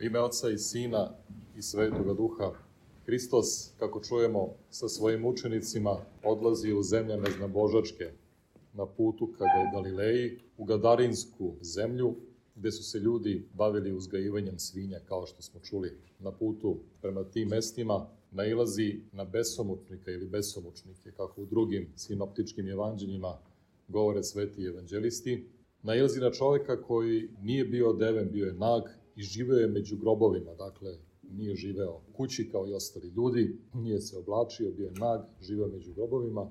Ime Oca i Sina i Svetoga Duha, Hristos, kako čujemo, sa svojim učenicima odlazi u zemlje neznabožačke, na putu ka Galileji, u Gadarinsku zemlju, gde su se ljudi bavili uzgajivanjem svinja, kao što smo čuli. Na putu prema tim mestima nailazi na besomučnika ili besomučnike, kako u drugim sinoptičkim evanđeljima govore sveti evanđelisti. Nailazi na čoveka koji nije bio odeven, bio je nag i živeo je među grobovima, dakle nije živeo u kući kao i ostali ljudi, nije se oblačio, bio je nag, živeo među grobovima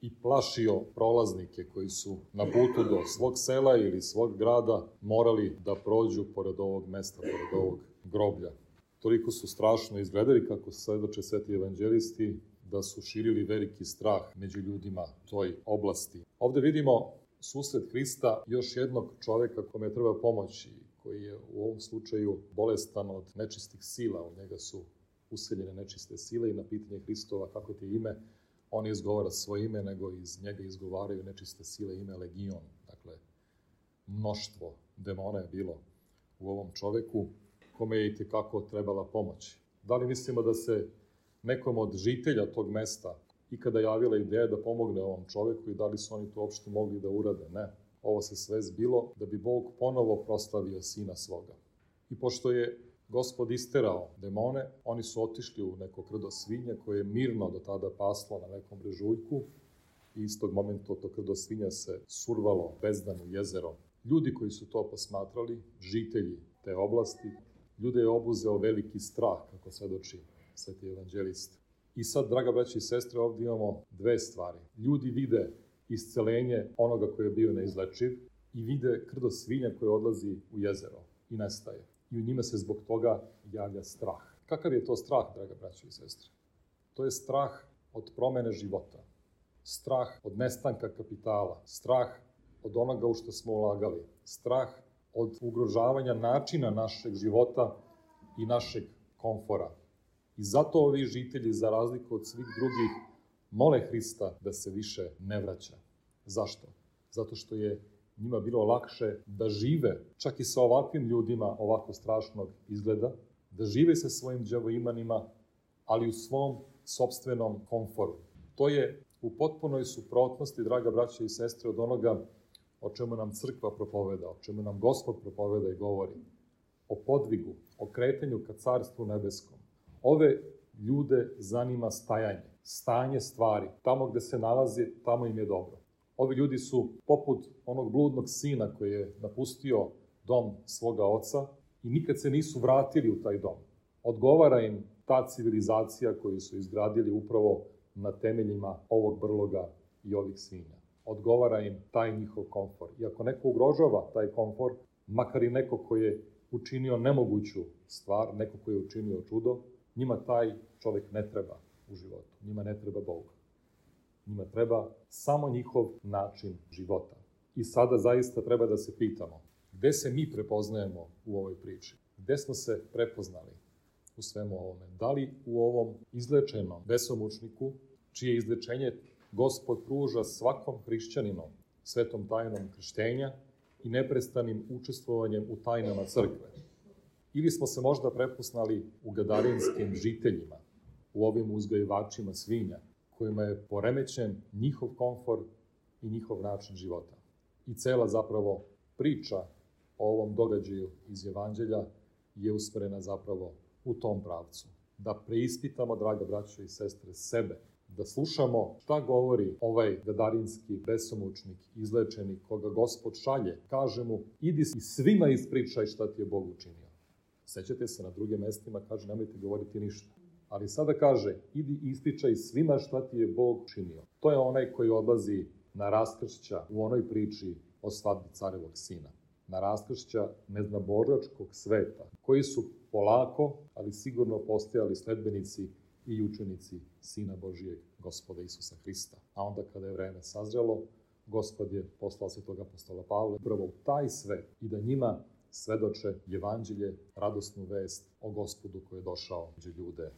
i plašio prolaznike koji su na putu do svog sela ili svog grada morali da prođu pored ovog mesta, pored ovog groblja. Toliko su strašno izgledali, kako svedoče sveti evanđelisti, da su širili veliki strah među ljudima toj oblasti. Ovde vidimo susret Hrista još jednog čoveka kome treba pomoći, koji je u ovom slučaju bolestan od nečistih sila, u njega su useljene nečiste sile i na pitanje Hristova kako ti ime, on ne izgovara svoje ime, nego iz njega izgovaraju nečiste sile ime Legion. Dakle, mnoštvo demona je bilo u ovom čoveku, kome je i tekako trebala pomoć. Da li mislimo da se nekom od žitelja tog mesta ikada javila ideja da pomogne ovom čoveku i da li su oni to uopšte mogli da urade? Ne. Ovo se sve zbilo da bi Bog ponovo proslavio sina svoga. I pošto je gospod isterao demone, oni su otišli u neko krdo svinja koje je mirno do tada paslo na nekom brežuljku i istog momenta to krdo svinja se survalo bezdan u jezero. Ljudi koji su to posmatrali, žitelji te oblasti, ljude je obuzeo veliki strah, kako svedoči sveti evanđelist. I sad, draga braća i sestre, ovdje imamo dve stvari. Ljudi vide iscelenje onoga koji je bio neizlečiv i vide krdo svinja koje odlazi u jezero i nestaje. I u njima se zbog toga javlja strah. Kakav je to strah, draga braća i sestre? To je strah od promene života. Strah od nestanka kapitala. Strah od onoga u što smo ulagali. Strah od ugrožavanja načina našeg života i našeg komfora. I zato ovi žitelji, za razliku od svih drugih, mole Hrista da se više ne vraća. Zašto? Zato što je njima bilo lakše da žive, čak i sa ovakvim ljudima ovako strašnog izgleda, da žive sa svojim džavoimanima, ali u svom sobstvenom komforu. To je u potpunoj suprotnosti, draga braća i sestre, od onoga o čemu nam crkva propoveda, o čemu nam gospod propoveda i govori. O podvigu, o kretanju ka carstvu nebeskom. Ove ljude zanima stajanje, stanje stvari. Tamo gde se nalazi, tamo im je dobro. Ovi ljudi su poput onog bludnog sina koji je napustio dom svoga oca i nikad se nisu vratili u taj dom. Odgovara im ta civilizacija koju su izgradili upravo na temeljima ovog brloga i ovih svinja. Odgovara im taj njihov komfor. I ako neko ugrožava taj komfor, makar i neko ko je učinio nemoguću stvar, neko ko je učinio čudo, njima taj čovek ne treba u životu. Njima ne treba Bog. Njima treba samo njihov način života. I sada zaista treba da se pitamo, gde se mi prepoznajemo u ovoj priči? Gde smo se prepoznali u svemu ovome? Da li u ovom izlečenom besomučniku, čije izlečenje Gospod pruža svakom hrišćaninu svetom tajnom krštenja i neprestanim učestvovanjem u tajnama crkve? Ili smo se možda prepoznali u gadarinskim žiteljima, u ovim uzgajivačima svinja, kojima je poremećen njihov komfor i njihov način života. I cela zapravo priča o ovom događaju iz Evanđelja je usmerena zapravo u tom pravcu. Da preispitamo, draga braćo i sestre, sebe, da slušamo šta govori ovaj gadarinski besomučnik, izlečeni, koga gospod šalje, kaže mu, idi i svima ispričaj šta ti je Bog učinio. Sećate se, na drugim mestima kaže, nemojte govoriti ništa. Ali sada kaže, idi ističaj svima šta ti je Bog učinio. To je onaj koji odlazi na raskršća u onoj priči o svadbi carevog sina. Na raskršća neznabožačkog sveta, koji su polako, ali sigurno postajali sledbenici i učenici Sina Božijeg, gospoda Isusa Hrista. A onda kada je vreme sazrelo, gospod je poslao se toga apostola Pavle prvo u taj svet i da njima svedoče evanđelje, radosnu vest o gospodu koji je došao među ljude